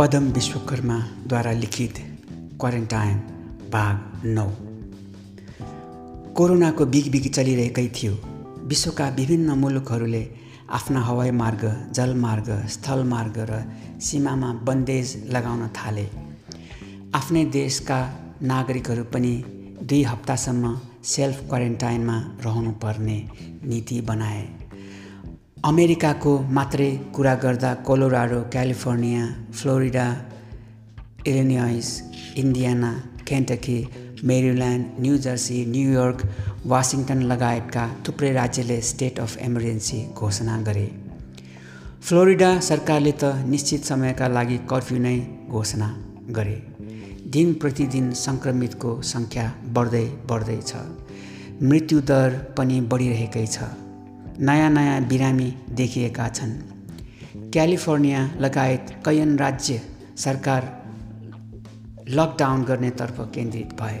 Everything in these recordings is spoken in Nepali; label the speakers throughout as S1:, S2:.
S1: पदम विश्वकर्माद्वारा लिखित क्वारेन्टाइन भाग नौ। कोरोनाको बिगबिगी चलिरहेकै थियो। विश्वका विभिन्न मुलुकहरूले आफ्ना हवाई मार्ग जलमार्ग स्थलमार्ग र सीमामा बन्देज लगाउन थाले। आफ्नै देशका नागरिकहरू पनि दुई हप्तासम्म सेल्फ क्वारेन्टाइनमा रहनुपर्ने नीति बनाए। अमेरिकाको मात्रै कुरा गर्दा Colorado California Florida Illinois Indiana Kentucky Maryland New Jersey New York Washington लगायतका थुप्रै राज्यले स्टेट अफ इमर्जेन्सी घोषणा गरे। फ्लोरिडा सरकारले त निश्चित समयका लागि कर्फ्यू नै घोषणा गरे। दिन प्रतिदिन सङ्क्रमितको सङ्ख्या बढ्दै बढ्दैछ मृत्युदर पनि बढिरहेकै छ। नयाँ नयाँ बिरामी देखिएका छन्। क्यालिफोर्निया लगायत कैयन राज्य सरकार लकडाउन गर्नेतर्फ केन्द्रित भए।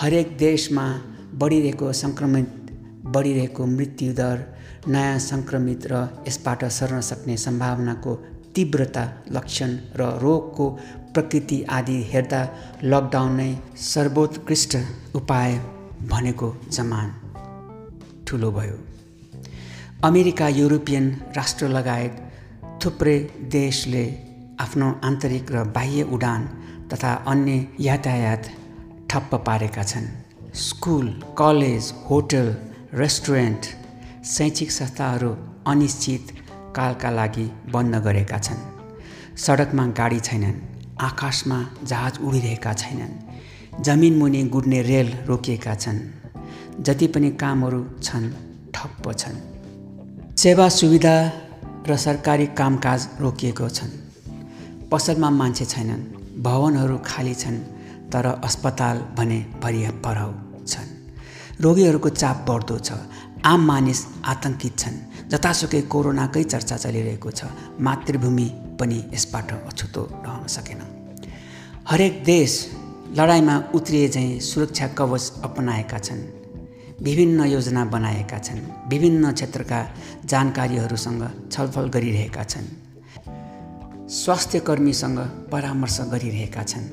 S1: हरेक देशमा बढिरहेको सङ्क्रमित बढिरहेको मृत्युदर नयाँ सङ्क्रमित र यसबाट सर्न सक्ने सम्भावनाको तीव्रता लक्षण र रोगको प्रकृति आदि हेर्दा लकडाउन नै सर्वोत्कृष्ट उपाय भनेको जमान ठुलो भयो। अमेरिका युरोपियन राष्ट्र लगायत थुप्रै देशले आफ्नो आन्तरिक र बाह्य उडान तथा अन्य यातायात ठप्प पारेका छन्। स्कुल कलेज होटल रेस्टुरेन्ट शैक्षिक संस्थाहरू अनिश्चित कालका लागि बन्द गरेका छन्। सडकमा गाडी छैनन् आकाशमा जहाज उडिरहेका छैनन् जमिन मुनि गुड्ने रेल रोकिएका छन्। जति पनि कामहरू छन् ठप्प छन्। सेवा सुविधा र सरकारी कामकाज रोकिएको छन्। पसलमा मान्छे छैनन् भवनहरू खाली छन् तर अस्पताल भने भरि पराउ छन्। रोगीहरूको चाप बढ्दो छ आम मानिस आतङ्कित छन्। जतासुकै कोरोनाकै चर्चा चलिरहेको छ मातृभूमि पनि यसबाट अछुतो रहन सकेन। हरेक देश लडाइँमा उत्रिए झैँ सुरक्षा कवच अपनाएका छन्। विभिन्न योजना बनाएका छन् विभिन्न क्षेत्रका जानकारीहरूसँग छलफल गरिरहेका छन् स्वास्थ्य कर्मीसँग परामर्श गरिरहेका छन्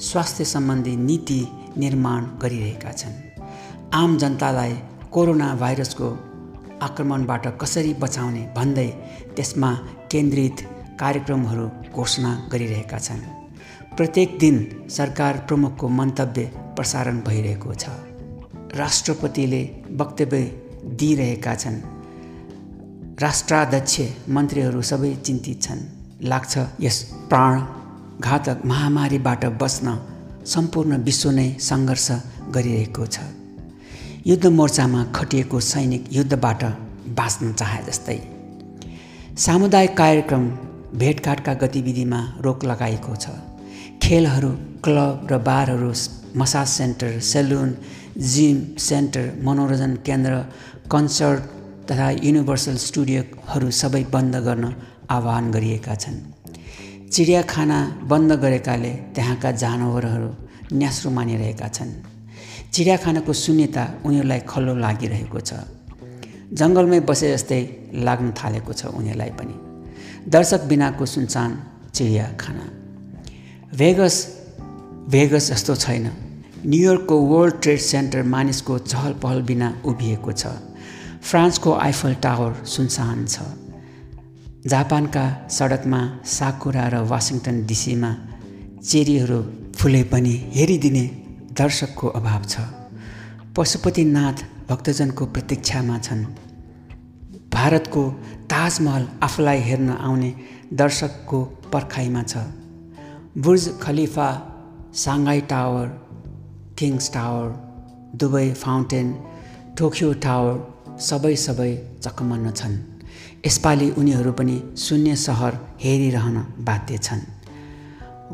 S1: स्वास्थ्य सम्बन्धी नीति निर्माण गरिरहेका छन्। आम जनतालाई कोरोना भाइरसको आक्रमणबाट कसरी बचाउने भन्दै त्यसमा केन्द्रित कार्यक्रमहरू घोषणा गरिरहेका छन्। प्रत्येक दिन सरकार प्रमुखको मन्तव्य प्रसारण भइरहेको छ। राष्ट्रपतिले वक्तव्य दिइरहेका छन्। राष्ट्राध्यक्ष मन्त्रीहरू सबै चिन्तित छन्। लाग्छ यस प्राण घातक महामारीबाट बच्न सम्पूर्ण विश्व नै सङ्घर्ष गरिरहेको छ। युद्ध मोर्चामा खटिएको सैनिक युद्धबाट बाँच्न चाहे जस्तै। सामुदायिक कार्यक्रम भेटघाटका गतिविधिमा रोक लगाएको छ। खेलहरू क्लब र बारहरू massage centre salon gym centre मनोरञ्जन केन्द्र कन्सर्ट तथा युनिभर्सल स्टुडियोहरू सबै बन्द गर्न आह्वान गरिएका छन्। चिडियाखाना बन्द गरेकाले त्यहाँका जानवरहरू न्यास्रो मानिरहेका छन्। चिडियाखानाको शून्यता उनीहरूलाई खल्लो लागिरहेको छ। जङ्गलमै बसे जस्तै लाग्न थालेको छ उनीहरूलाई पनि। दर्शक बिनाको सुनसान चिडियाखाना। भेगस भेगस जस्तो छैन। न्युयोर्कको वर्ल्ड ट्रेड सेन्टर मानिसको चहल पहल बिना उभिएको छ। फ्रान्सको आइफल टावर सुनसान छ। जापानका सडकमा साकुरा र वासिङटन डिसीमा चेरीहरू फुले पनि हेरिदिने दर्शकको अभाव छ। पशुपतिनाथ भक्तजनको प्रतीक्षामा छन्। भारतको ताजमहल आफूलाई हेर्न आउने दर्शकको पर्खाइमा छ। Burj Khalifa Shanghai Tower Kings Tower Dubai Fountain Tokyo Tower सबै सबै चकमन्न छन्। यसपालि उनीहरू पनि शून्य सहर हेरिरहन बाध्य छन्।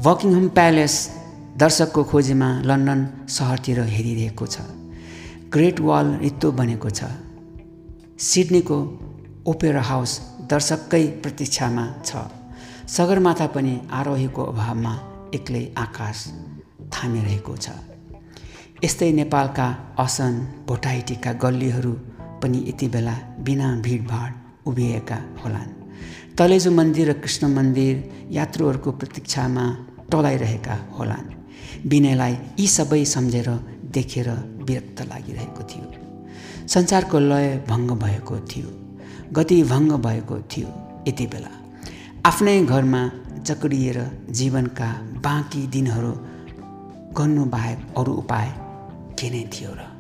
S1: वकिङहम प्यालेस दर्शकको खोजीमा लन्डन सहरतिर हेरिरहेको छ। ग्रेट वाल रित्तो बनेको छ। सिडनीको ओपेरा हाउस दर्शककै प्रतीक्षामा छ। सगरमाथा पनि आरोहीको अभावमा एक्लै आकाश थामिरहेको छ। यस्तै नेपालका असन भोटाइटीका गल्लीहरू पनि यति बेला बिना भिडभाड उभिएका होलान्। तलेजु मन्दिर र कृष्ण मन्दिर यात्रुहरूको प्रतीक्षामा टलाइरहेका होलान्। विनयलाई यी सबै सम्झेर देखेर विरक्त लागिरहेको थियो। संसारको लय भङ्ग भएको थियो। गति भङ्ग भएको थियो यति बेला। आफ्नै घरमा जक्रिएर जीवनका बाँकी दिनहरू गर्नु बाहेक अरू उपाय के नै थियो र